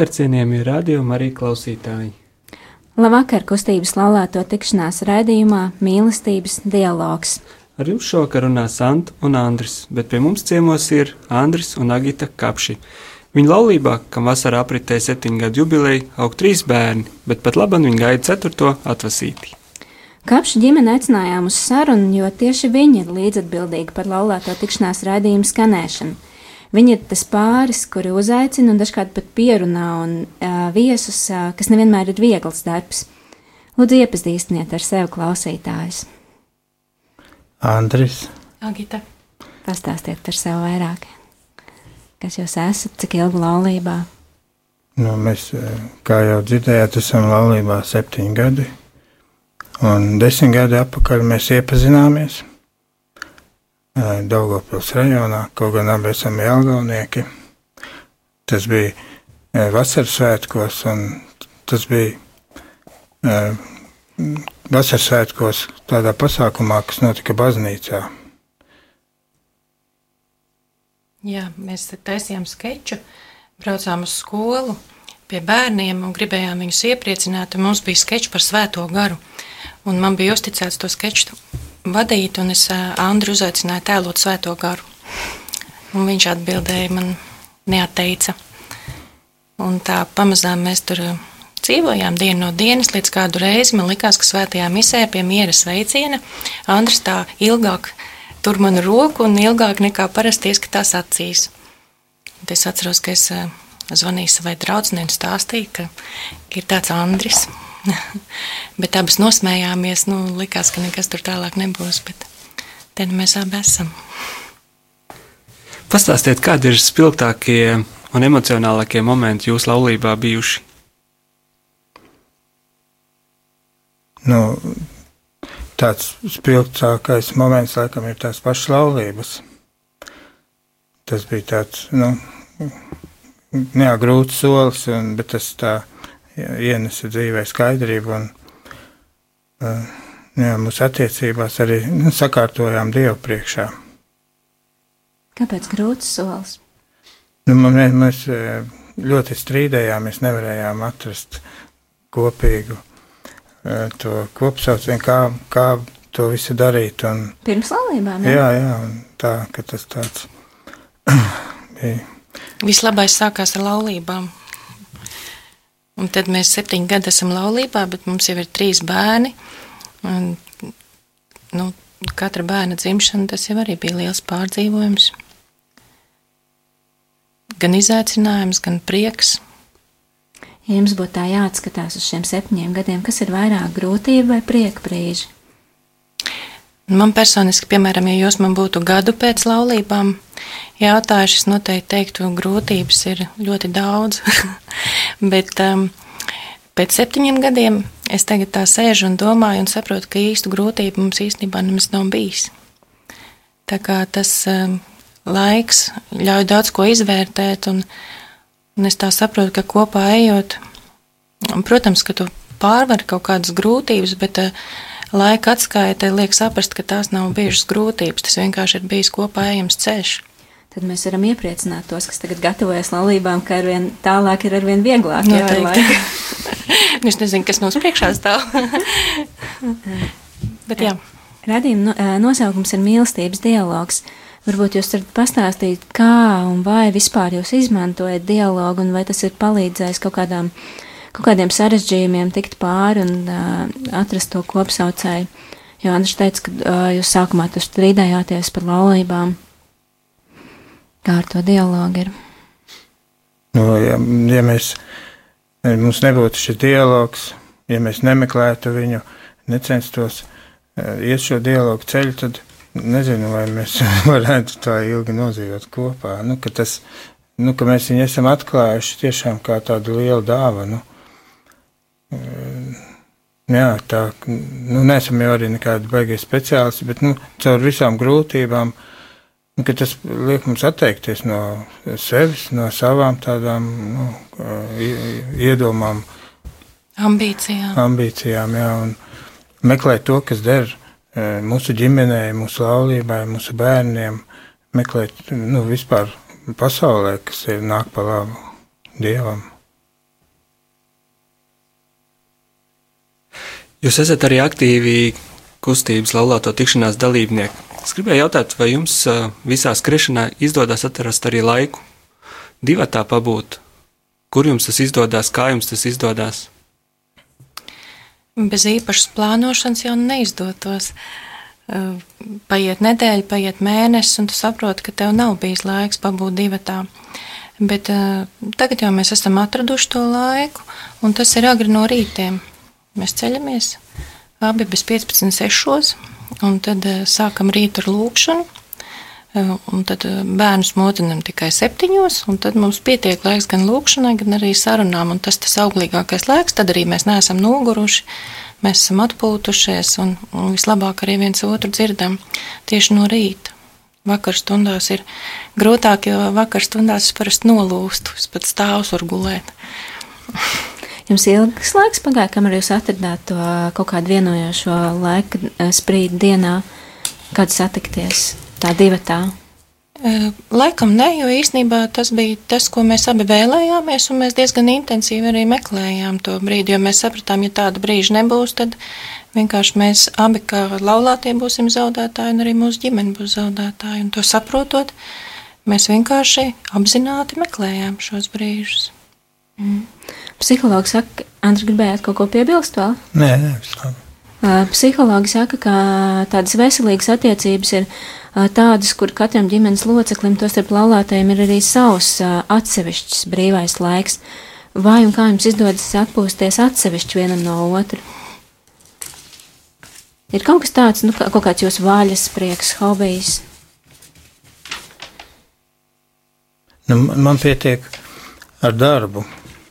Labvakar, cienījamie radiokamā arī klausītāji. Labvakar, kustības laulāto tikšanās raidījumā Mīlestības dialogs. Ar jums šovakar runā Santa un Andris, bet pie mums ciemos ir Andris un Agita Kapši. Viņa laulībā, kam vasarā apritēja septiņu gadu jubileja, aug trīs bērni, bet pat labam viņa gaida ceturto atvasīti. Kapša ģimene aicinājām uz sarunu, jo tieši viņi ir līdzatbildīgi par laulāto tikšanās raidījumu skanēšanu. Viņi ir tas pāris, kuri uzaicina un dažkārt pat pierunā un uh, viesus, uh, kas nevienmēr ir viegls darbs. Lūdzu, iepazīstiniet ar sevi klausītājus. Andris. Agita. Pastāstiet par sevi vairāk. Kas jūs esat, cik ilgi laulībā? Nu, mēs, kā jau dzirdējāt, esam laulībā septiņi gadi. Un desmit gadi atpakaļ mēs iepazināmies. Daugopils rajonā, kaut gan abi esam Jelgavnieki. Tas bija vasaras svētkos, un tas bija vasaras svētkos tādā pasākumā, kas notika baznīcā. Jā, mēs taisījām skeču, braucām uz skolu pie bērniem un gribējām viņus iepriecināt. Mums bija skečs par svēto garu, un man bija uzticēts to skeču vadīt, un es Andru uzaicināju tēlot svēto garu. Un viņš atbildēja, man neatteica. Un tā pamazām mēs tur dzīvojām dienu no dienas, līdz kādu reizi man likās, ka svētajā misē pie miera sveiciena Andris tā ilgāk tur manu roku un ilgāk nekā parasti ieskatās acīs. Un es atceros, ka es zvanīju savai draudzenei un stāstīju, ka ir tāds Andris, bet abas nosmējāmies. Nu, likās, ka nekas tur tālāk nebūs, bet te mēs abi esam. Pastāstiet, kādi ir spilgtākie un emocionālākie momenti jūsu laulībā bijuši? Nu, tāds spilgtākais moments, laikam, ir tās pašas laulības. Tas bija tāds, nu, neagrūts solis, un, bet tas tā ienesa dzīvē skaidrību un uh, jā, mūsu attiecībās arī nu, sakārtojām Dievu priekšā. Kāpēc grūts solis? Nu, mēs, mēs ļoti strīdējāmies, nevarējām atrast kopīgu uh, to kopsaucienu, kā, kā to visu darīt. Un, Pirms laulībām? Jā, jā, jā un tā, ka tas tāds bija. Vislabais sākās ar laulībām. Un tad mēs septiņi gadi esam laulībā, bet mums jau ir trīs bērni. Un, nu, katra bērna dzimšana tas jau arī bija liels pārdzīvojums. Gan izaicinājums, gan prieks. Ja jums būtu tā jāatskatās uz šiem septiņiem gadiem, kas ir vairāk grūtība vai prieka brīži? Man personiski, piemēram, ja jūs man būtu gadu pēc laulībām jautājuši, es noteikti teiktu, grūtības ir ļoti daudz. Bet um, pēc septiņiem gadiem es tagad tā sēžu un domāju un saprotu, ka īstu grūtību mums īstenībā nemaz nav bijis. Tā kā tas um, laiks ļauj daudz ko izvērtēt, un, un es tā saprotu, ka kopā ejot, protams, ka tu pārvari kaut kādas grūtības, bet uh, laika atskaitē liek saprast, ka tās nav bijušas grūtības. Tas vienkārši ir bijis kopā ejams ceļš. Tad mēs varam iepriecināt tos, kas tagad gatavojas laulībām, ka arvien tālāk ir arvien vieglāk. Noteikti. es nezinu, kas mums priekšā stāv. Bet jā. Radījuma nosaukums ir mīlestības dialogs. Varbūt jūs varat pastāstīt, kā un vai vispār jūs izmantojat dialogu, un vai tas ir palīdzējis kaut kādām uh, kaut kādiem sarežģījumiem tikt pāri un uh, atrast to kopsaucēju. Jo Andris teica, ka uh, jūs sākumā tur strīdējāties par laulībām. Kā ar to dialogu ir? Nu, ja, ja mēs mums nebūtu šis dialogs, ja mēs nemeklētu viņu, necenstos iet šo dialogu ceļu, tad nezinu, vai mēs varētu tā ilgi nodzīvot kopā. Nu, tas, nu, mēs viņu esam atklājuši tiešām kā tādu lielu dāvanu. Jā, tā, nu, nesam jau arī nekādi baigie speciālisti, bet, nu, caur visām grūtībām, nu, tas liek mums atteikties no sevis, no savām tādām, nu, iedomām. Ambīcijām. Ambīcijām, jā, meklēt to, kas der mūsu ģimenei, mūsu laulībai, mūsu bērniem, meklēt, nu, vispār pasaulē, kas ir nāk pa labu Dievam. Jūs esat arī aktīvi kustības laulāto tikšanās dalībnieki. Es gribēju jautāt, vai jums visā skriešanā izdodas atrast arī laiku, divatā pabūt? Kur jums tas izdodas, kā jums tas izdodas? Bez īpašas plānošanas jau neizdotos. Paiet nedēļa, paiet mēnesis, un tu saproti, ka tev nav bijis laiks pabūt divatā. Bet tagad jau mēs esam atraduši to laiku, un tas ir agri no rītiem. Mēs ceļamies abi bez 15.6. un tad uh, sākam rītu ar lūkšanu. Uh, un tad uh, bērnus modinam tikai septiņos, un tad mums pietiek laiks gan lūkšanai, gan arī sarunām. Un tas tas auglīgākais laiks, tad arī mēs neesam noguruši, mēs esam atpūtušies un, un vislabāk arī viens otru dzirdam tieši no rīta. Vakar stundās ir grūtāk, jo vakar stundās es parasti nolūstu, es pat stāvus varu gulēt. Jums ilgs laiks pagāja, kamēr jūs atradāt to kaut kādu vienojošo laika sprīdi dienā, kad satikties tā divatā? Laikam ne, jo īsnībā tas bija tas, ko mēs abi vēlējāmies, un mēs diezgan intensīvi arī meklējām to brīdi, jo mēs sapratām, ja tāda brīža nebūs, tad vienkārši mēs abi kā laulātie būsim zaudētāji, un arī mūsu ģimene būs zaudētāji, un to saprotot, mēs vienkārši apzināti meklējām šos brīžus. Mm. Psihologs saka, Andri, gribējāt kaut ko piebilst vēl? Nē, nē, viss labi. Psihologi saka, ka tādas veselīgas attiecības ir tādas, kur katram ģimenes loceklim, tostarp laulātajiem, ir arī savs atsevišķs brīvais laiks. Vai un kā jums izdodas atpūsties atsevišķi vienam no otra? Ir kaut kas tāds, nu, kaut kāds jūsu vaļas prieks, hobijs? Nu, man pietiek ar darbu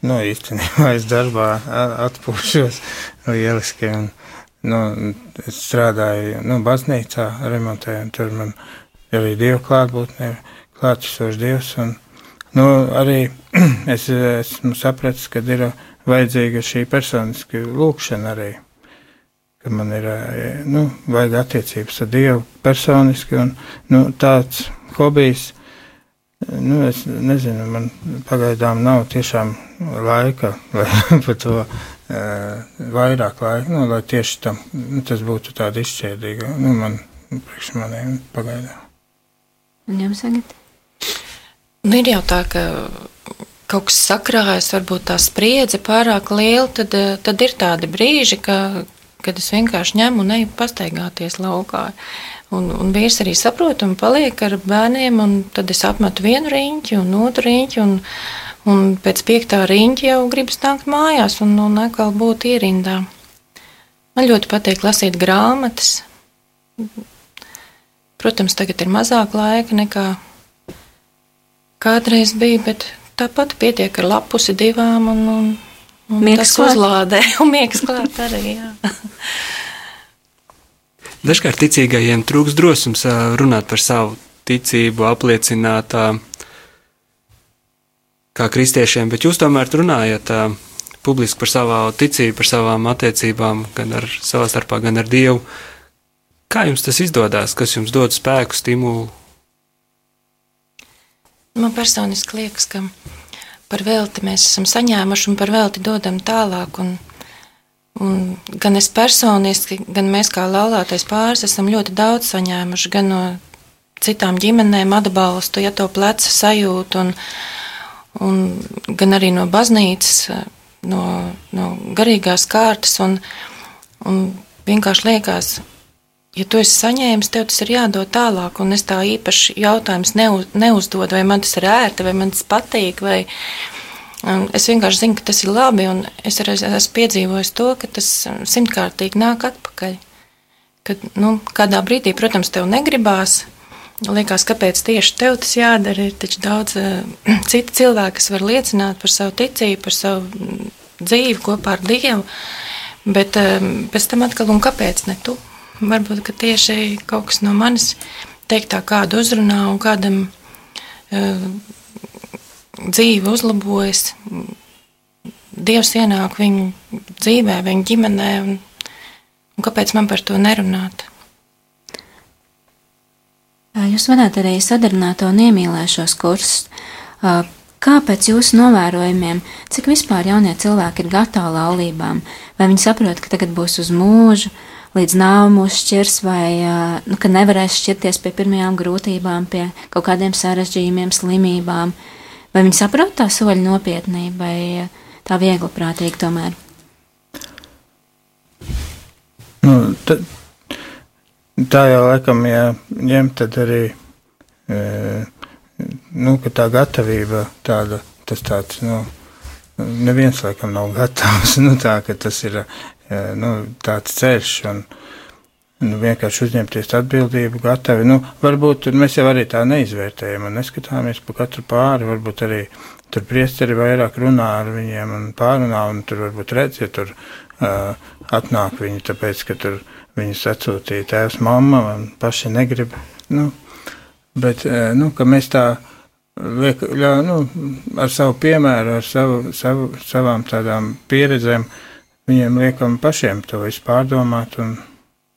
nu, īstenībā es darbā atpūšos lieliski. Un, nu, es strādāju nu, baznīcā, remontēju, un tur man arī dievu klātbūtnē, klātesošs dievs. Un, nu, arī es esmu sapratis, ka ir vajadzīga šī personiska lūkšana arī. Ka man ir nu, vajag attiecības ar Dievu personiski, un nu, tāds hobijs Nu, es nezinu, man pagaidām nav tiešām laika, lai par to uh, vairāk laika, nu, lai tieši tam nu, tas būtu tāda izšķērdīga. Nu, man priekš maniem pagaidām. Jums tagad? Nu, ir jau tā, ka kaut kas sakrājas, varbūt tā spriedze pārāk liela, tad, tad ir tādi brīži, ka, kad es vienkārši ņemu un eju pastaigāties laukā. Un, un vīrs arī saprot un paliek ar bērniem, un tad es apmetu vienu riņķi un otru riņķi, un, un pēc piektā riņķa jau gribas nākt mājās un, un atkal būt ierindā. Man ļoti patīk lasīt grāmatas. Protams, tagad ir mazāk laika nekā kādreiz bija, bet tāpat pietiek ar lapusi divām un, un, Miegs uzlādē un miegs klāt arī, jā. Dažkārt ticīgajiem trūks drosums runāt par savu ticību, apliecināt kā kristiešiem, bet jūs tomēr runājat publiski par savu ticību, par savām attiecībām, gan ar savā starpā, gan ar Dievu. Kā jums tas izdodas, kas jums dod spēku, stimulu? Man personiski liekas, ka par velti mēs esam saņēmuši un par velti dodam tālāk. Un, un gan es personiski, gan mēs kā laulātais pāris esam ļoti daudz saņēmuši, gan no citām ģimenēm atbalstu, ja to pleca sajūtu, un, un gan arī no baznīcas, no, no garīgās kārtas. Un, un vienkārši liekas, ja tu esi saņēmis, tev tas ir jādod tālāk. Un es tā īpaši jautājums neuz, neuzdodu, vai man tas ir ērti, vai man tas patīk, vai, Es vienkārši zinu, ka tas ir labi, un es arī esmu piedzīvojis to, ka tas simtkārtīgi nāk atpakaļ. Kad, nu, kādā brīdī, protams, tev negribās, Liekas, kāpēc tieši tev tas jādara? Ir taču daudz uh, citu cilvēku, kas var liecināt par savu ticību, par savu mm, dzīvi kopā ar Dievu. Bet uh, pēc tam atkal, un kāpēc ne tu? Varbūt tieši kaut kas no manis teiktā kādu uzrunā un kādam uh, dzīve uzlabojas. Dievs ienāk viņu dzīvē, viņu ģimenē, un, un kāpēc man par to nerunāt? Jūs vadāt arī sadarbināto un iemīlēšos kursus. Kāpēc jūsu novērojumiem, cik vispār jaunie cilvēki ir gatavi laulībām? Vai viņi saprot, ka tagad būs uz mūžu, līdz nāve mūs šķirs, vai nu, ka nevarēs šķirties pie pirmajām grūtībām, pie kaut kādiem sarežģījumiem, slimībām? Vai viņi saprot tā soļa nopietnību, vai tā viegli prātīgi tomēr? Nu, tad, Tā jau laikam, ja ņem, tad arī e, nu, tā gatavība, tāda, tas tāds, nu, neviens laikam nav gatavs, nu, tā, ka tas ir nu, tāds ceļš un nu, vienkārši uzņemties atbildību, gatavi. Nu, varbūt mēs jau arī tā neizvērtējam un neskatāmies pa katru pāri, varbūt arī tur priesteri vairāk runā ar viņiem un pārunā, un tur varbūt redz, ja tur uh, atnāk viņi, tāpēc, ka tur Viņus atsūtīja tēvs, mamma, un paši negrib. Nu, bet, eh, nu, ka mēs tā liek, ļā, nu, ar savu piemēru, ar savu, savu, savām tādām pieredzēm, viņiem liekam pašiem to visu pārdomāt. Un,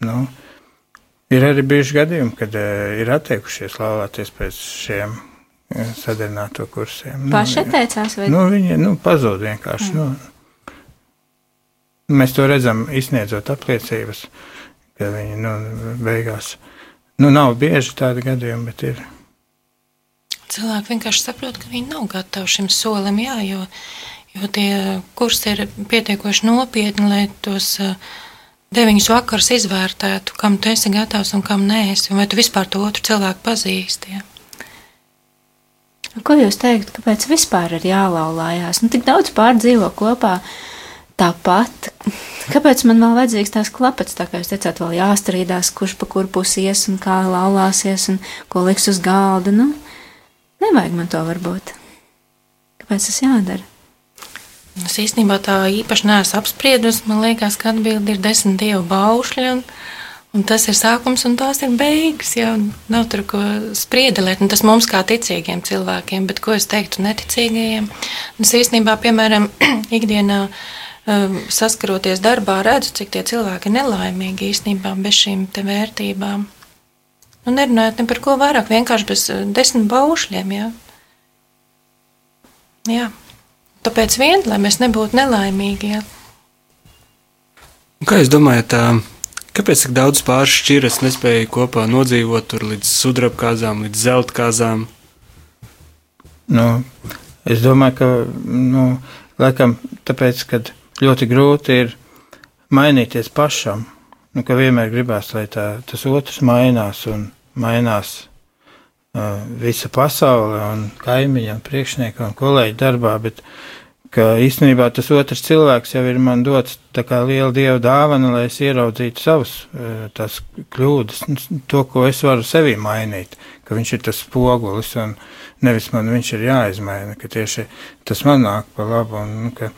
nu, ir arī bijuši gadījumi, kad uh, ir atteikušies laulāties pēc šiem uh, sadarināto kursiem. Nu, Paši atteicās? Vai? Nu, viņi nu, pazūd vienkārši. Mm. Nu, Mēs to redzam, izsniedzot apliecības. Ka viņi nu, beigās nu, nav bieži tādi gadījumi, bet ir. Cilvēki vienkārši saprot, ka viņi nav gatavi šim solim, jā, jo, jo tie kursi ir pietiekoši nopietni, lai tos deviņus vakarus izvērtētu, kam tu esi gatavs un kam nē, un vai tu vispār to otru cilvēku pazīsti. Ja? Ko jūs teiktu, kāpēc vispār ir jālaulājās? Nu, tik daudz pārdzīvo kopā tāpat. Kāpēc man vēl vajadzīgs tās klapats, tā kā jūs teicāt, vēl jāstrīdās, kurš pa kur pusi ies un kā laulāsies un ko liks uz galda? Nu, nevajag man to varbūt. Kāpēc tas jādara? Es īstenībā tā īpaši neesmu apspriedusi. Man liekas, ka atbildi ir desmit dievu baušļi. Un, un tas ir sākums un tās ir beigas. Jā, nav tur ko spriedelēt. Un tas mums kā ticīgiem cilvēkiem, bet ko es teiktu neticīgajiem? Es īstenībā, piemēram, ikdienā Ehm, saskaroties darbā, redzu, cik tie cilvēki ir nelaimīgi īstenībā bez šīm vērtībām. Nu, nerunājot ne par ko vairāk, vienkārši bez eh, desmit baušļiem. Jā. jā. Tāpēc vien, lai mēs nebūtu nelaimīgi. Jā. Kā jūs domājat, kāpēc tik daudz pāris šķiras nespēja kopā nodzīvot tur līdz sudrabkāzām, līdz zeltkāzām? Nu, es domāju, ka, nu, laikam, tāpēc, kad ļoti grūti ir mainīties pašam. Nu, ka vienmēr gribās, lai tā, tas otrs mainās un mainās visa pasaule un kaimiņi un priekšnieki un kolēģi darbā, bet ka īstenībā tas otrs cilvēks jau ir man dots tā kā liela dieva dāvana, lai es ieraudzītu savus tās kļūdas, to, ko es varu sevī mainīt, ka viņš ir tas spogulis un nevis man viņš ir jāizmaina, ka tieši tas man nāk pa labu un, nu, ka,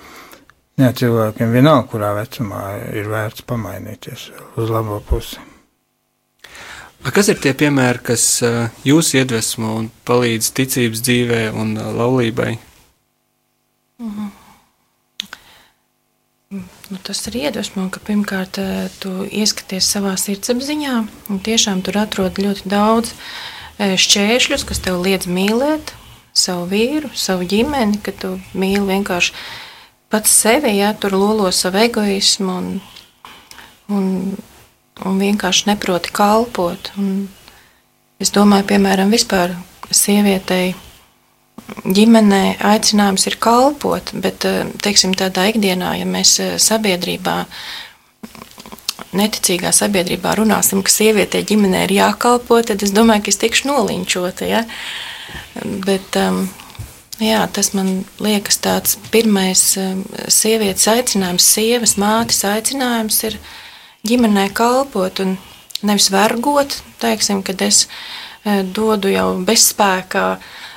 Jā, cilvēkiem vienalga, kurā vecumā ir vērts pamainīties uz labo pusi. Kas ir tie piemēri, kas jūs iedvesmo un palīdz ticības dzīvē un laulībai? Mhm. Nu, tas ir iedvesmo, ka pirmkārt tu ieskaties savā sirdsapziņā un tiešām tur atrod ļoti daudz šķēršļus, kas tev liedz mīlēt savu vīru, savu ģimeni, ka tu mīli vienkārši pats sevi, ja tur lolo savu egoismu un, un, un vienkārši neproti kalpot. Un es domāju, piemēram, vispār sievietei ģimenē aicinājums ir kalpot, bet, eh, teiksim, tādā ikdienā, ja mēs eh, sabiedrībā, neticīgā sabiedrībā runāsim, ka sievietei ģimenē ir jākalpo, tad es domāju, ka es tikšu nolinčota, ja? Bet um, Jā, tas man liekas tāds pirmais um, sievietes aicinājums, sievas mātes aicinājums ir ģimenē kalpot un nevis vergot, teiksim, kad es uh, dodu jau bezspēkā,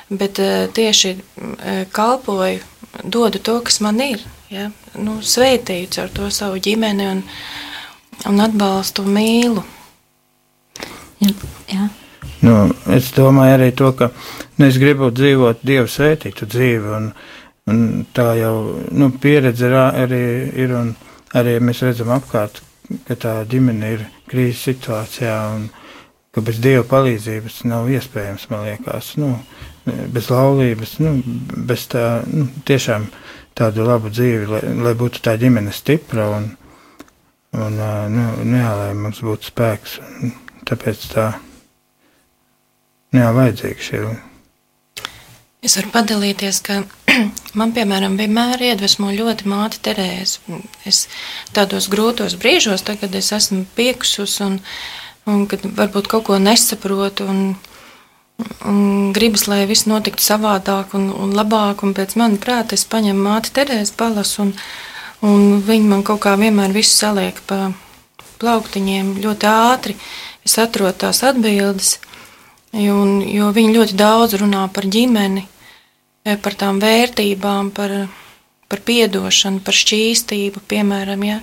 bet uh, tieši uh, kalpoju, dodu to, kas man ir. Ja? Nu, svētīju ar to savu ģimeni un, un atbalstu mīlu. Jā. jā. Nu, es domāju arī to, ka nu, es gribu dzīvot Dievu svētītu dzīvi, un, un tā jau nu, pieredze arī ir, un arī mēs redzam apkārt, ka tā ģimene ir krīzes situācijā, un ka bez Dieva palīdzības nav iespējams, man liekas, nu, bez laulības, nu, bez tā, nu, tiešām tādu labu dzīvi, lai, lai būtu tā ģimene stipra, un, un nu, nu jā, lai mums būtu spēks, tāpēc tā Jā, vajadzīgi šie. Es varu padalīties, ka man, piemēram, vienmēr iedvesmo ļoti māte Terēze. Es tādos grūtos brīžos, tagad es esmu piekusus un, un kad varbūt kaut ko nesaprotu un, un gribas, lai viss notiktu savādāk un, un labāk, un pēc manas prāta es paņemu māti Terēzi palasu un, un viņi man kaut kā vienmēr visu saliek pa plauktiņiem ļoti ātri. Es atrodu tās atbildes. Un, jo viņi ļoti daudz runā par ģimeni, par tām vērtībām, par, par piedošanu, par šķīstību, piemēram, ja,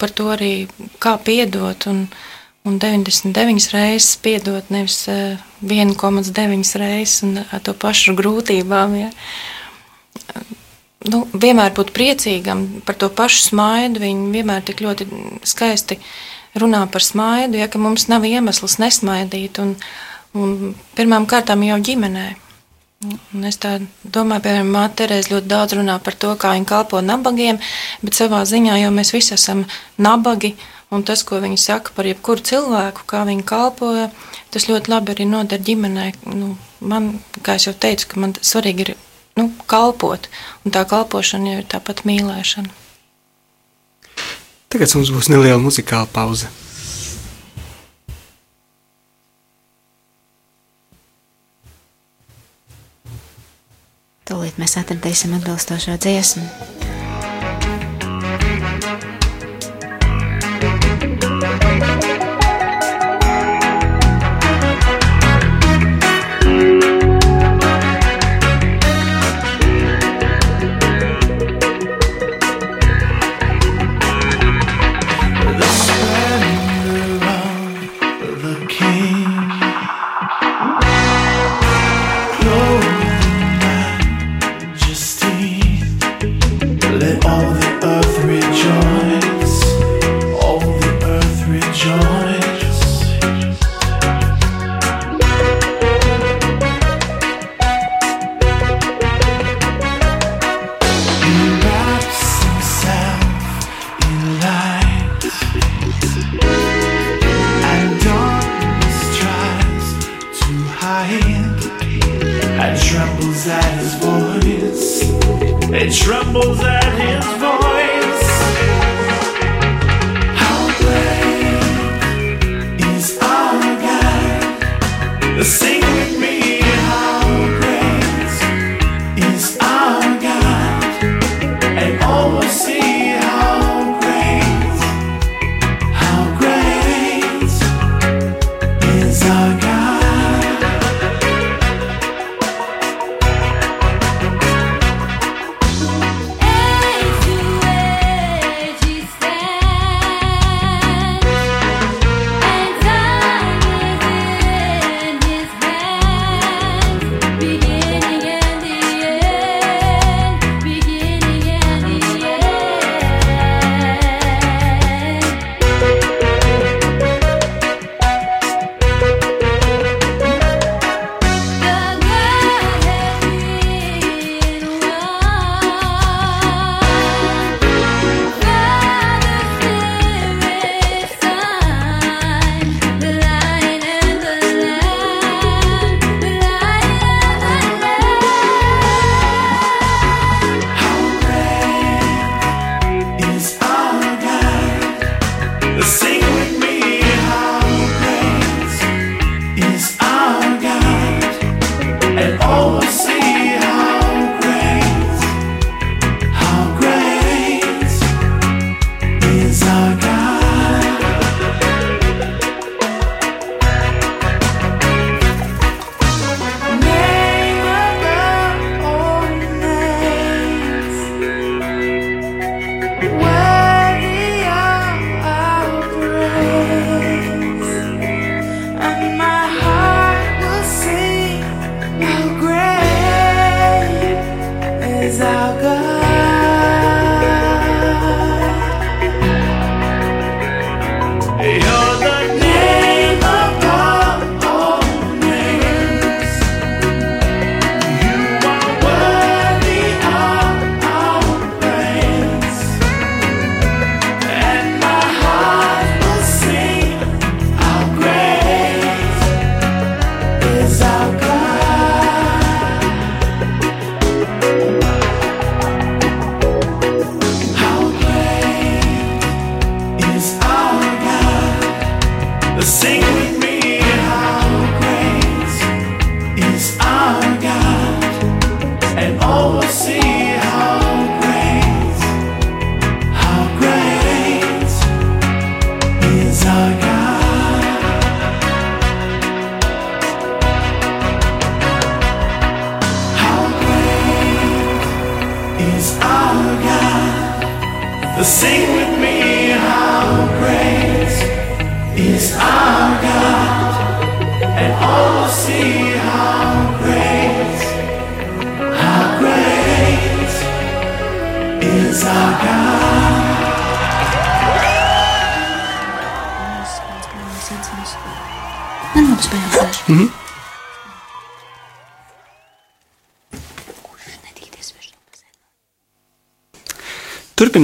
par to arī, kā piedot. Un, un 99 reizes piedot, nevis 1,9 e, reizes un ar to pašu grūtībām. Ja. Nu, vienmēr būt priecīgam par to pašu smaidu. Viņi vienmēr tik ļoti skaisti uh, runā par smaidu, ja mums nav iemesls nesmaidīt. Un, un pirmām kārtām jau ģimenē. Un es domāju, piemēram, Māte Terēze ļoti daudz runā par to, kā viņa kalpo nabagiem, bet savā ziņā jau mēs visi esam nabagi. Un tas, ko viņi saka par jebkuru cilvēku, kā viņi kalpo, tas ļoti labi arī noder ģimenē. Nu, man, kā jau teicu, man svarīgi ir nu, kalpot, un tā kalpošana ir tāpat mīlēšana. Tagad mums būs neliela muzikāla pauze. Tūlīt mēs atradīsim atbilstošo dziesmu.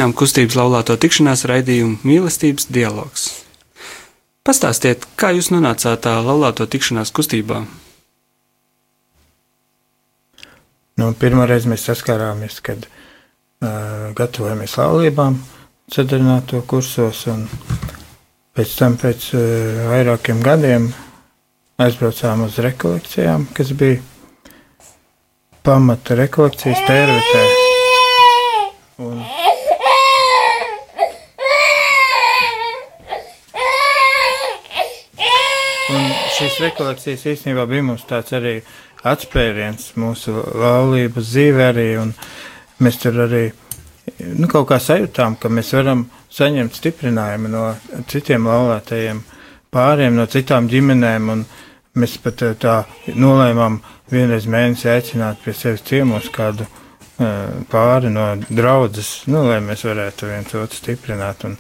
Turpinām kustības laulāto tikšanās raidījumu mīlestības dialogs. Pastāstiet, kā jūs nonācāt tā laulāto tikšanās kustībā? Nu, Pirmoreiz mēs saskārāmies, kad uh, gatavojamies laulībām, sadarināto kursos, un pēc tam pēc uh, vairākiem gadiem aizbraucām uz rekolekcijām, kas bija pamata rekolekcijas tērvetē. Šīs rekolekcijas īstenībā bija mums tāds arī atspēriens mūsu laulības dzīvē arī, un mēs tur arī, nu, kaut kā sajūtām, ka mēs varam saņemt stiprinājumu no citiem laulātajiem pāriem, no citām ģimenēm, un mēs pat eh, tā nolēmām vienreiz mēnesi aicināt pie sevis ciemos kādu uh, pāri no draudzes, nu, lai mēs varētu viens otru stiprināt, un,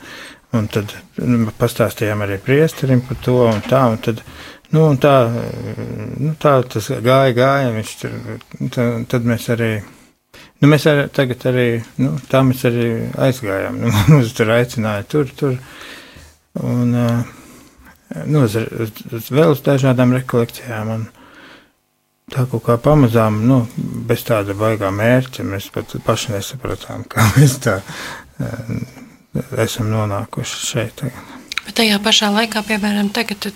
un tad nu, pastāstījām arī priesterim par to, un tā, un tad Nu, tā, nu, tā tas gāja, gāja. Viņš tur, tā, tad mēs arī, nu, mēs arī tagad arī, nu, tā mēs arī aizgājām. Nu, mums tur aicināja tur, tur. Un, nu, uz, uz, uz vēl uz dažādām rekolekcijām. Un, Tā kaut kā pamazām, nu, bez tāda baigā mērķa, mēs pat paši nesapratām, kā mēs tā esam nonākuši šeit. Tagad. Bet tajā pašā laikā, piemēram, tagad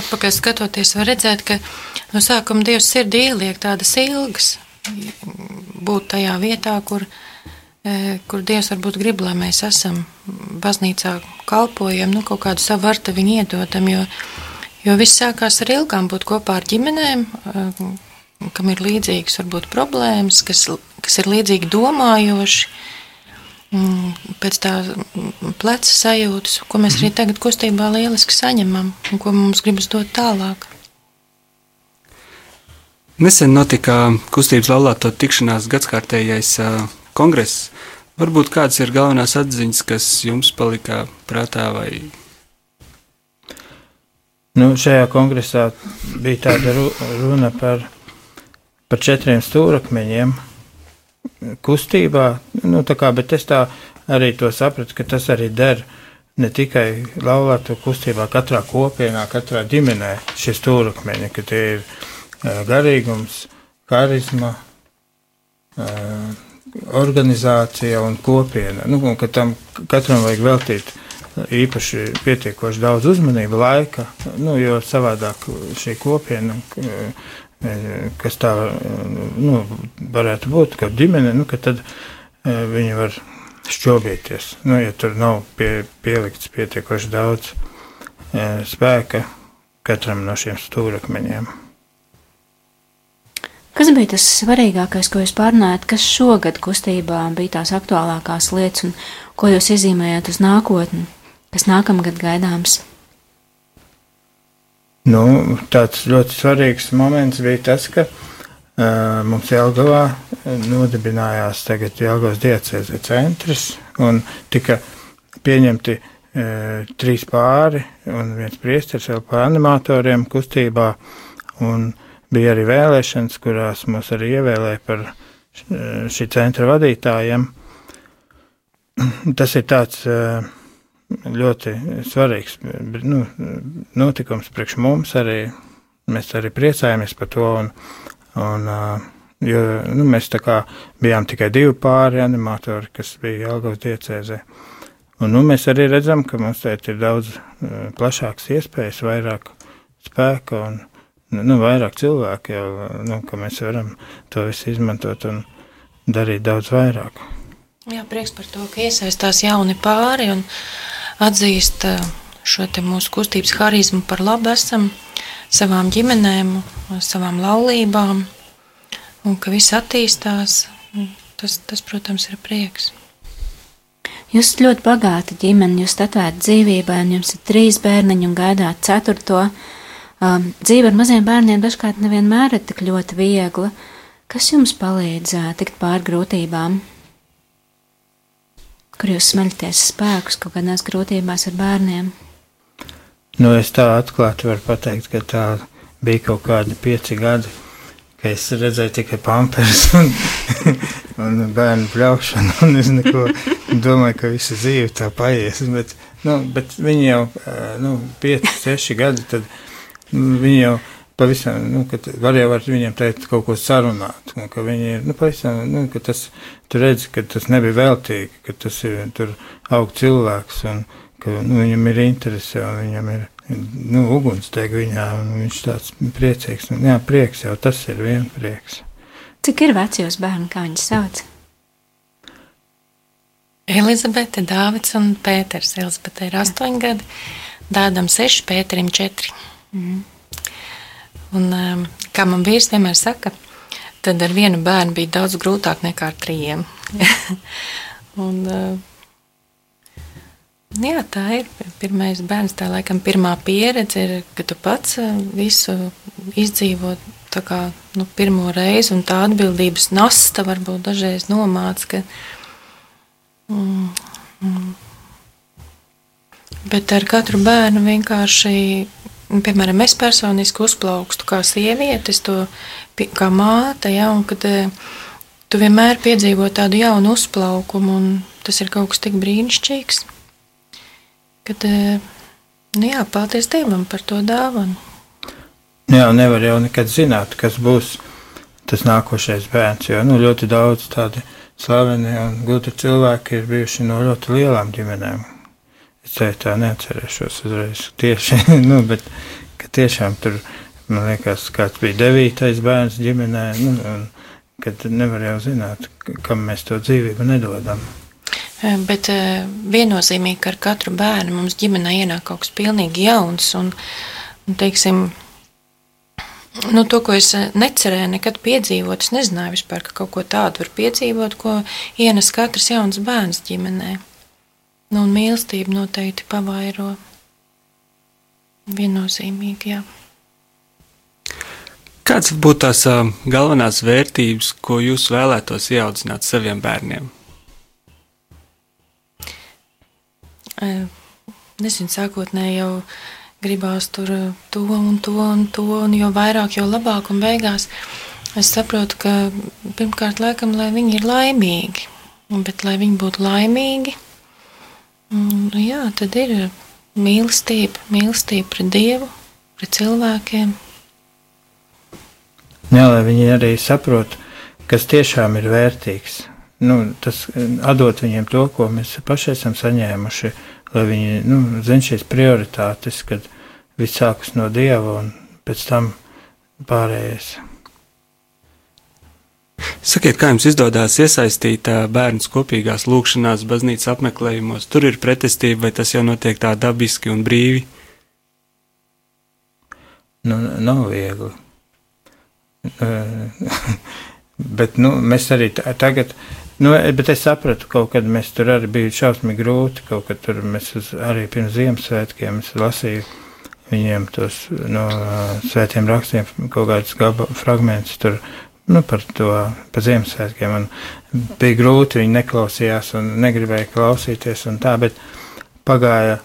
atpakaļ skatoties, var redzēt, ka no sākuma Dievs sirdī ieliek tādas ilgas būt tajā vietā, kur, e, kur Dievs varbūt grib, lai mēs esam. Baznīcā kalpojam, nu kaut kādu savu varta viņu iedodam, jo, jo viss sākās ar ilgām būt kopā ar ģimenēm, e, kam ir līdzīgas varbūt problēmas, kas, kas ir līdzīgi domājoši, Mm, pēc tā pleca sajūtas, ko mēs arī tagad kustībā lieliski saņemam un ko mums gribas dot tālāk. Nesen notika kustības laulāto tikšanās gadskārtējais kongress. Varbūt kādas ir galvenās atziņas, kas jums palika prātā vai Nu, šajā kongresā bija tāda runa par, par četriem stūrakmeņiem, kustībā, nu, kā, bet es tā arī to sapratu, ka tas arī der ne tikai laulāto kustībā, katrā kopienā, katrā ģimenē šie stūrakmeņi, ka tie ir uh, garīgums, harizma, uh, organizācija un kopiena. Nu, un ka tam katram vajag veltīt īpaši pietiekoši daudz uzmanību, laika, nu, jo savādāk šī kopiena kas tā nu, varētu būt, kā ģimene, nu, tad e, viņi var šķobīties. Nu, ja tur nav pie, pielikts pietiekoši daudz e, spēka katram no šiem stūrakmeņiem. Kas bija tas svarīgākais, ko jūs pārnājāt, kas šogad kustībā bija tās aktuālākās lietas un ko jūs iezīmējāt uz nākotni, kas nākamgad gaidāms? Nu, tāds ļoti svarīgs moments bija tas, ka uh, mums Jelgavā nodibinājās tagad Jelgavas diecēze centrs un tika pieņemti uh, trīs pāri un viens priesteris vēl par animatoriem kustībā un bija arī vēlēšanas, kurās mūs arī ievēlēja par šī centra vadītājiem. Tas ir tāds uh, ļoti svarīgs nu, notikums priekš mums arī. Mēs arī priecājamies par to. Un, un, jo, nu, mēs bijām tikai divi pāri animatori, kas bija Jelgavas diecēzē. Un, nu, mēs arī redzam, ka mums šeit ir daudz plašākas iespējas, vairāk spēka un nu, vairāk cilvēku, jau, nu, ka mēs varam to visu izmantot un darīt daudz vairāk. Jā, prieks par to, ka iesaistās jauni pāri un atzīst eh, šo mūsu kustības harizmu par labu esam savām ģimenēm, savām laulībām, un ka viss attīstās. Tas, tas, protams, ir prieks. Jūs esat ļoti bagāta ģimene, jūs atvērta dzīvībai, un jums ir trīs bērniņi un gaidāt ceturto. Um, dzīve ar maziem bērniem dažkārt nevienmēr ir tik ļoti viegla. Kas jums palīdz uh, tikt pāri grūtībām? Kur jūs smeļaties spēkus kaut kādās grūtībās ar bērniem? Nu, es tā atklāti varu pateikt, ka tā bija kaut kādi pieci gadi, ka es redzēju tikai pamperes un, un bērnu pļaušanu, un es neko domāju, ka visa dzīve tā paies, bet, nu, bet viņi jau, nu, pieci, seši gadi, tad viņi jau pavisam, nu, ka var jau ar viņiem teikt kaut ko sarunāt, un ka viņi ir, nu, pavisam, nu, ka tas, tu redzi, ka tas nebija veltīgi, ka tas ir, tur aug cilvēks, un ka, nu, viņam ir interese, un viņam ir, nu, ugunsdeg viņā, un viņš tāds priecīgs, un, jā, prieks jau, tas ir vien prieks. Cik ir veci jūs bērni, kā viņi sauc? Elizabete, Dāvids un Pēters. Elizabete ir astoņi gadi, Dādam seši, Pēterim četri. Mm. Un, um, kā man vīrs vienmēr saka, tad ar vienu bērnu bija daudz grūtāk nekā ar trījiem. un, uh, jā, tā ir pirmais bērns. Tā laikam pirmā pieredze ir, ka tu pats uh, visu izdzīvo kā nu, pirmo reizi, un tā atbildības nasta varbūt dažreiz nomāca, ka mm, mm. Bet ar katru bērnu vienkārši piemēram, es personiski uzplaukstu kā sieviete, to kā māte, ja, un kad eh, tu vienmēr piedzīvo tādu jaunu uzplaukumu, un tas ir kaut kas tik brīnišķīgs, kad, eh, nu jā, paldies Dievam par to dāvanu. Jā, nevar jau nekad zināt, kas būs tas nākošais bērns, jo nu, ļoti daudz tādi slaveni un gudri cilvēki ir bijuši no ļoti lielām ģimenēm. Tā neatcerēšos uzreiz tieši, nu, bet tiešām tur, man liekas, kāds bija devītais bērns ģimenē, nu, un kad nevar jau zināt, kam mēs to dzīvību nedodam. Bet viennozīmīgi, ka ar katru bērnu mums ģimenē ienāk kaut kas pilnīgi jauns, un, un teiksim, nu, to, ko es necerēju nekad piedzīvot, es nezināju vispār, ka kaut ko tādu var piedzīvot, ko ienes katrs jauns bērns ģimenei. Nu, un mīlestība noteikti pavairo. Viennozīmīgi, jā. Kādas būtu tās uh, galvenās vērtības, ko jūs vēlētos ieaudzināt saviem bērniem? Nezinu, sākotnēji jau gribās tur to un to un to, un jo vairāk, jo labāk, un beigās es saprotu, ka pirmkārt, laikam, lai viņi ir laimīgi, bet lai viņi būtu laimīgi, Un, jā, tad ir mīlestība, mīlestība pret Dievu, pret cilvēkiem. Jā, lai viņi arī saprot, kas tiešām ir vērtīgs. Nu, tas atdot viņiem to, ko mēs paši esam saņēmuši, lai viņi nu, zinātu šīs prioritātes, kad viss sākas no Dieva un pēc tam pārējais. Sakiet, kā jums izdodas iesaistīt bērnus kopīgās lūkšanās, baznīcas apmeklējumos? Tur ir pretestība, vai tas jau notiek tā dabiski un brīvi? Nu, nav viegli. bet nu, mēs arī tagad, nu, bet es sapratu, kaut kad mēs tur arī bija šausmīgi grūti, kaut kad tur mēs uz, arī pirms Ziemassvētkiem lasīju viņiem tos no svētiem rakstiem kaut kādus fragmentus tur nu, par to, par Ziemassvētkiem. Man bija grūti, viņi neklausījās un negribēja klausīties un tā, bet pagāja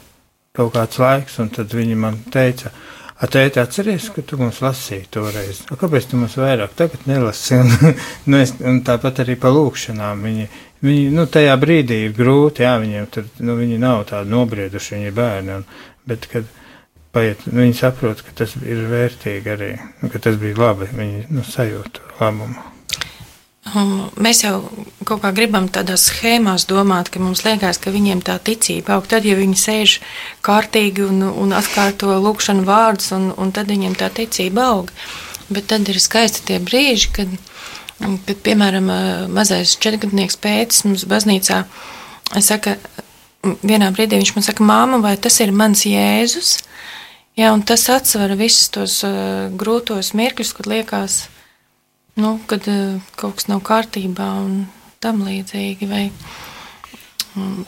kaut kāds laiks, un tad viņi man teica, Atēti, atceries, ka tu mums lasīji toreiz. A, kāpēc tu mums vairāk tagad nelasi? Un, nu, es, un tāpat arī pa lūkšanām. Viņi, viņi, nu, tajā brīdī ir grūti, jā, viņiem tur, nu, viņi nav tādi nobrieduši, viņi ir bērni. Un, bet, kad, paiet, viņi saprot, ka tas ir vērtīgi arī, nu, ka tas bija labi. Viņi nu, sajūta labumu. Um, mēs jau kaut kā gribam tādās schēmās domāt, ka mums liekas, ka viņiem tā ticība aug. Tad, ja viņi sēž kārtīgi un, un atkārto lūkšanu vārdus, un, un tad viņiem tā ticība aug. Bet tad ir skaisti tie brīži, kad, kad piemēram, mazais četrgadnieks pēcis mums baznīcā saka, vienā brīdī viņš man saka, māma, vai tas ir mans Jēzus? Jā, un tas atsver visus tos uh, grūtos mirkļus, kad liekas, nu, kad uh, kaut kas nav kārtībā un tam līdzīgi. Vai,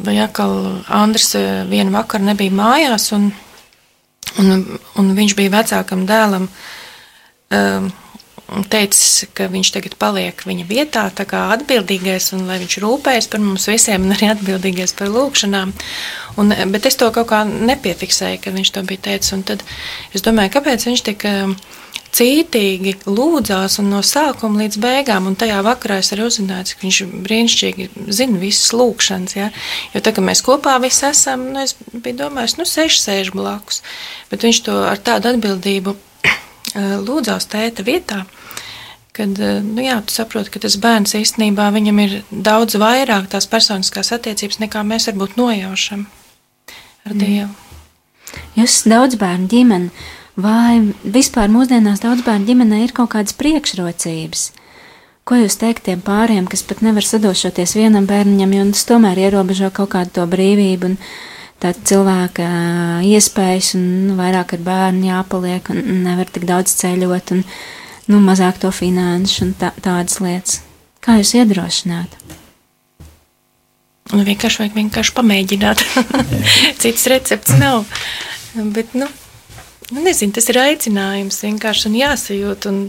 vai atkal Andris eh, vienu vakaru nebija mājās, un, un, un viņš bija vecākam dēlam um, teicis, ka viņš tagad paliek viņa vietā, tā kā atbildīgais, un lai viņš rūpējas par mums visiem, un arī atbildīgais par lūkšanām. Un, bet es to kaut kā nepiefiksēju, ka viņš to bija teicis, un tad es domāju, kāpēc viņš tik cītīgi lūdzās un no sākuma līdz beigām, un tajā vakarā es arī uzzināju, ka viņš brīnišķīgi zina visas lūkšanas, ja? jo tā, ka mēs kopā visi esam, nu, es biju domājis, nu, seši sēž blakus, bet viņš to ar tādu atbildību lūdzās tēta vietā, kad, nu jā, tu saproti, ka tas bērns īstenībā viņam ir daudz vairāk tās personiskās attiecības, nekā mēs varbūt nojaušam ar mm. Dievu. Jūs daudz bērnu ģimeni, Vai vispār mūsdienās daudz bērnu ģimenē ir kaut kādas priekšrocības? Ko jūs teikt tiem pāriem, kas pat nevar sadošoties vienam bērniņam, jo tas tomēr ierobežo kaut kādu to brīvību un tādu cilvēka iespējas, un nu, vairāk ar bērnu jāpaliek, un nevar tik daudz ceļot, un nu, mazāk to finanšu un tā, tādas lietas. Kā jūs iedrošināt? Nu, vienkārši vajag vienkārši pamēģināt. Cits recepts nav. Bet, nu, Nu, nezinu, tas ir aicinājums vienkārši un jāsajūt. Un,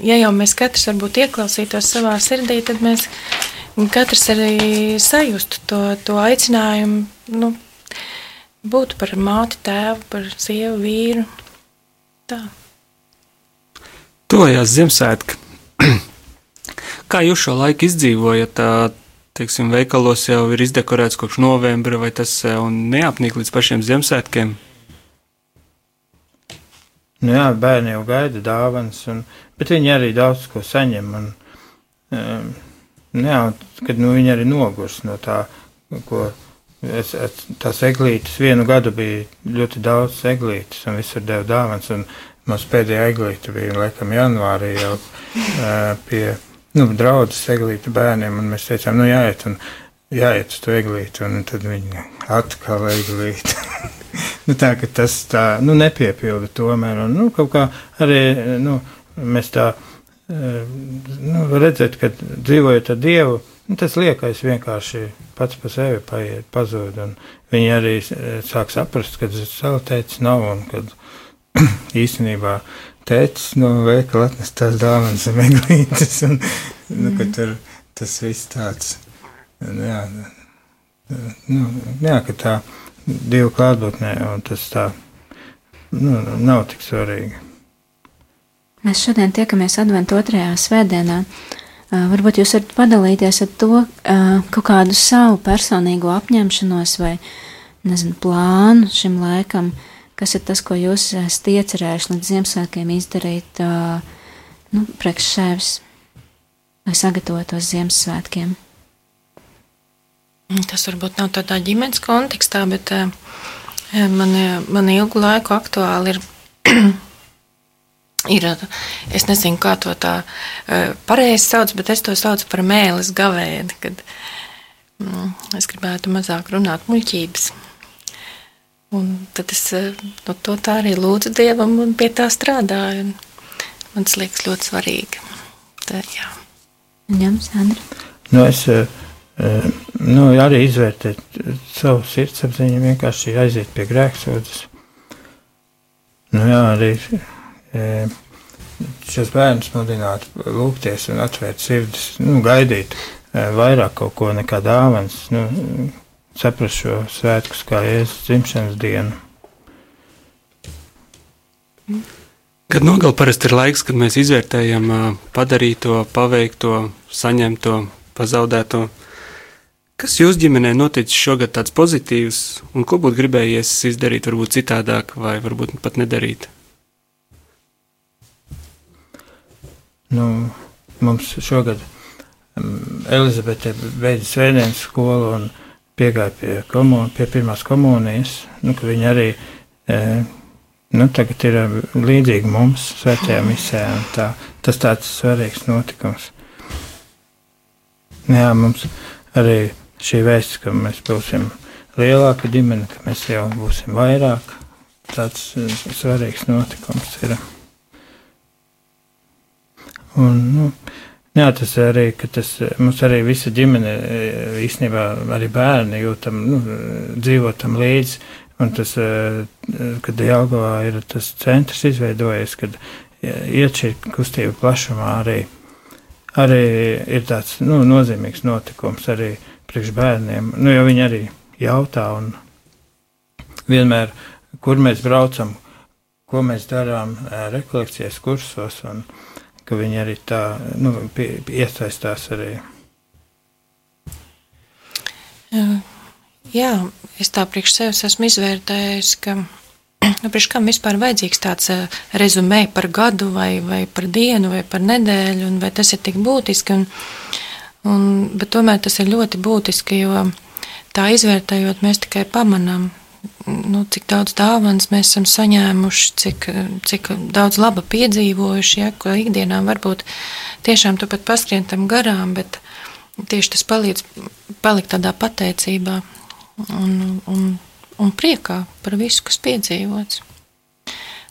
ja jau mēs katrs varbūt ieklausītos savā sirdī, tad mēs katrs arī sajustu to, to aicinājumu. Nu, būt par māti, tēvu, par sievu, vīru. Tā. Tojās Ziemassvētki. Kā jūs šo laiku izdzīvojat? Teiksim, veikalos jau ir izdekorēts kopš novembra, vai tas neapnīk līdz pašiem Ziemassvētkiem? Nu, jā, bērni jau gaida dāvanas, un, bet viņi arī daudz ko saņem. Un, um, jā, kad nu, viņi arī nogurs no tā, ko es, es, tās eglītes vienu gadu bija ļoti daudz eglītes, un visur deva dāvanas. Un mums pēdējā eglīte bija laikam janvārī jau pie nu, draudzes eglīte bērniem, un mēs teicām, nu jāiet, un jāiet uz to eglīti, un tad viņi atkal eglīti. nu, tā, tas tā, nu, nepiepilda tomēr. Un, nu, kaut kā arī nu, mēs tā nu, redzēt, ka dzīvojot ar Dievu, nu, tas liekais vienkārši pats par sevi paiet, pazūd. Viņi arī sāk saprast, ka teicu nav un kad īstenībā tēcis no veikala atnes tās dāvanas un meglītes. Un, nu, ka tur tas viss tāds, nu, jā, nu, jā, ka tā Dievu klātbūtnē, un tas tā nu, nav tik svarīgi. Mēs šodien tiekamies Adventu otrajā svētdienā. Uh, varbūt jūs varat padalīties ar to uh, kaut kādu savu personīgo apņemšanos vai, nezinu, plānu šim laikam, kas ir tas, ko jūs esat iecerējuši līdz Ziemassvētkiem izdarīt, nu, priekš sevis, lai sagatavotos Ziemassvētkiem. Tas varbūt nav tādā ģimenes kontekstā, bet man, man ilgu laiku aktuāli ir. ir es nezinu, kā to tā pareizi sauc, bet es to saucu par mēlis gavēdi, kad mm, es gribētu mazāk runāt muļķības. Un tad es uh, no to tā arī lūdzu Dievam un pie tā strādāju. Man tas liekas ļoti svarīgi. Tā, jā. Jums, Andri? Nu, es, uh, nu, arī izvērtēt savu sirdsapziņu, vienkārši aiziet pie grēksūdzes. Nu, jā, arī šos bērnus mudināt lūgties un atvērt sirdis, nu, gaidīt vairāk kaut ko nekā dāvans, nu, saprast šo svētkus kā Jēzus dzimšanas dienu. Kad nogal parasti ir laiks, kad mēs izvērtējam padarīto, paveikto, saņemto, pazaudēto, Kas jūsu ģimenē noticis šogad tāds pozitīvs, un ko būtu gribējies izdarīt, varbūt citādāk, vai varbūt pat nedarīt? Nu, mums šogad um, Elizabete beidza svētdienas skolu un piegāja pie, komun, pie pirmās komunijas. Nu, viņa arī e, nu, tagad ir līdzīga mums, svētajā misē. Tā, tas tāds svarīgs notikums. Jā, mums arī šī vēsts, ka mēs būsim lielāka ģimene, ka mēs jau būsim vairāk. Tāds uh, svarīgs notikums ir. Un, nu, Jā, tas arī, ka tas mums arī visa ģimene, īstenībā arī bērni jūtam, nu, dzīvotam līdzi. Un tas, kad Jelgavā ir tas centrs izveidojies, kad iet šī kustība plašumā arī, arī ir tāds, nu, nozīmīgs notikums arī priekš bērniem. Nu, jo viņi arī jautā un vienmēr, kur mēs braucam, ko mēs darām rekolekcijas kursos un, ka viņi arī tā nu, pie, iesaistās arī. Jā, es tā priekš sevis esmu izvērtējis, ka nu, priekš kam vispār vajadzīgs tāds rezumē par gadu vai, vai par dienu vai par nedēļu, un vai tas ir tik būtiski. Un, un, bet tomēr tas ir ļoti būtiski, jo tā izvērtējot mēs tikai pamanām, nu, cik daudz dāvanas mēs esam saņēmuši, cik, cik daudz laba piedzīvojuši, ja, ko ikdienā varbūt tiešām tu pat paskrien tam garām, bet tieši tas palīdz palikt tādā pateicībā un, un, un priekā par visu, kas piedzīvots.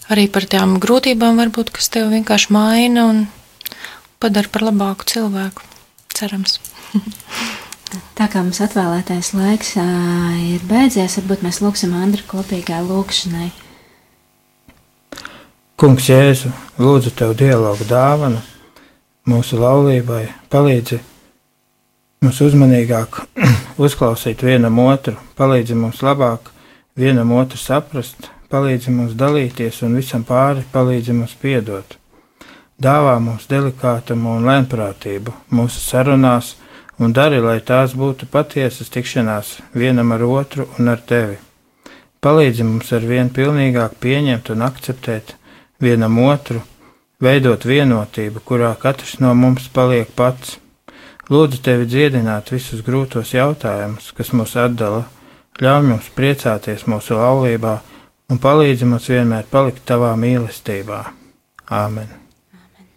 Arī par tām grūtībām varbūt, kas tev vienkārši maina un padara par labāku cilvēku. Cerams. Tā kā mums atvēlētais laiks uh, ir beidzies, varbūt mēs lūgsim Andru kopīgai lūgšanai. Kungs Jēzu, lūdzu tev dialogu dāvanu mūsu laulībai, palīdzi mums uzmanīgāk uzklausīt vienam otru, palīdzi mums labāk vienam otru saprast, palīdzi mums dalīties un visam pāri palīdzi mums piedot. Dāvā mums delikātumu un lēnprātību mūsu sarunās, un dari, lai tās būtu patiesas tikšanās vienam ar otru un ar tevi. Palīdzi mums ar vien pilnīgāk pieņemt un akceptēt vienam otru, veidot vienotību, kurā katrs no mums paliek pats. Lūdzu tevi dziedināt visus grūtos jautājumus, kas mūs atdala, ļauj mums priecāties mūsu laulībā un palīdzi mums vienmēr palikt tavā mīlestībā. Āmen! Āmen.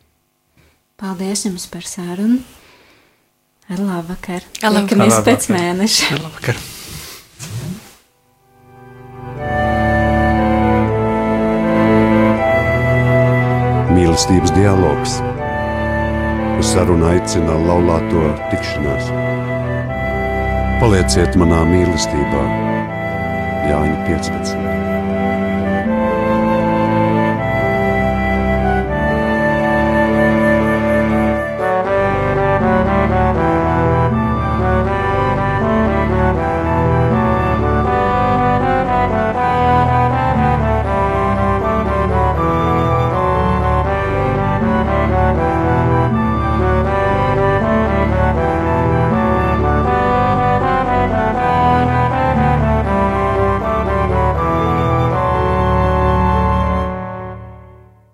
Paldies jums par sarunu! Ar labu vakar. Ar labu Tiekamies vakar. pēc mēneša. Labvakar! Mīlestības dialogs. Uz sarunu aicina laulāto tikšanās. Palieciet manā mīlestībā, Jāņa 15.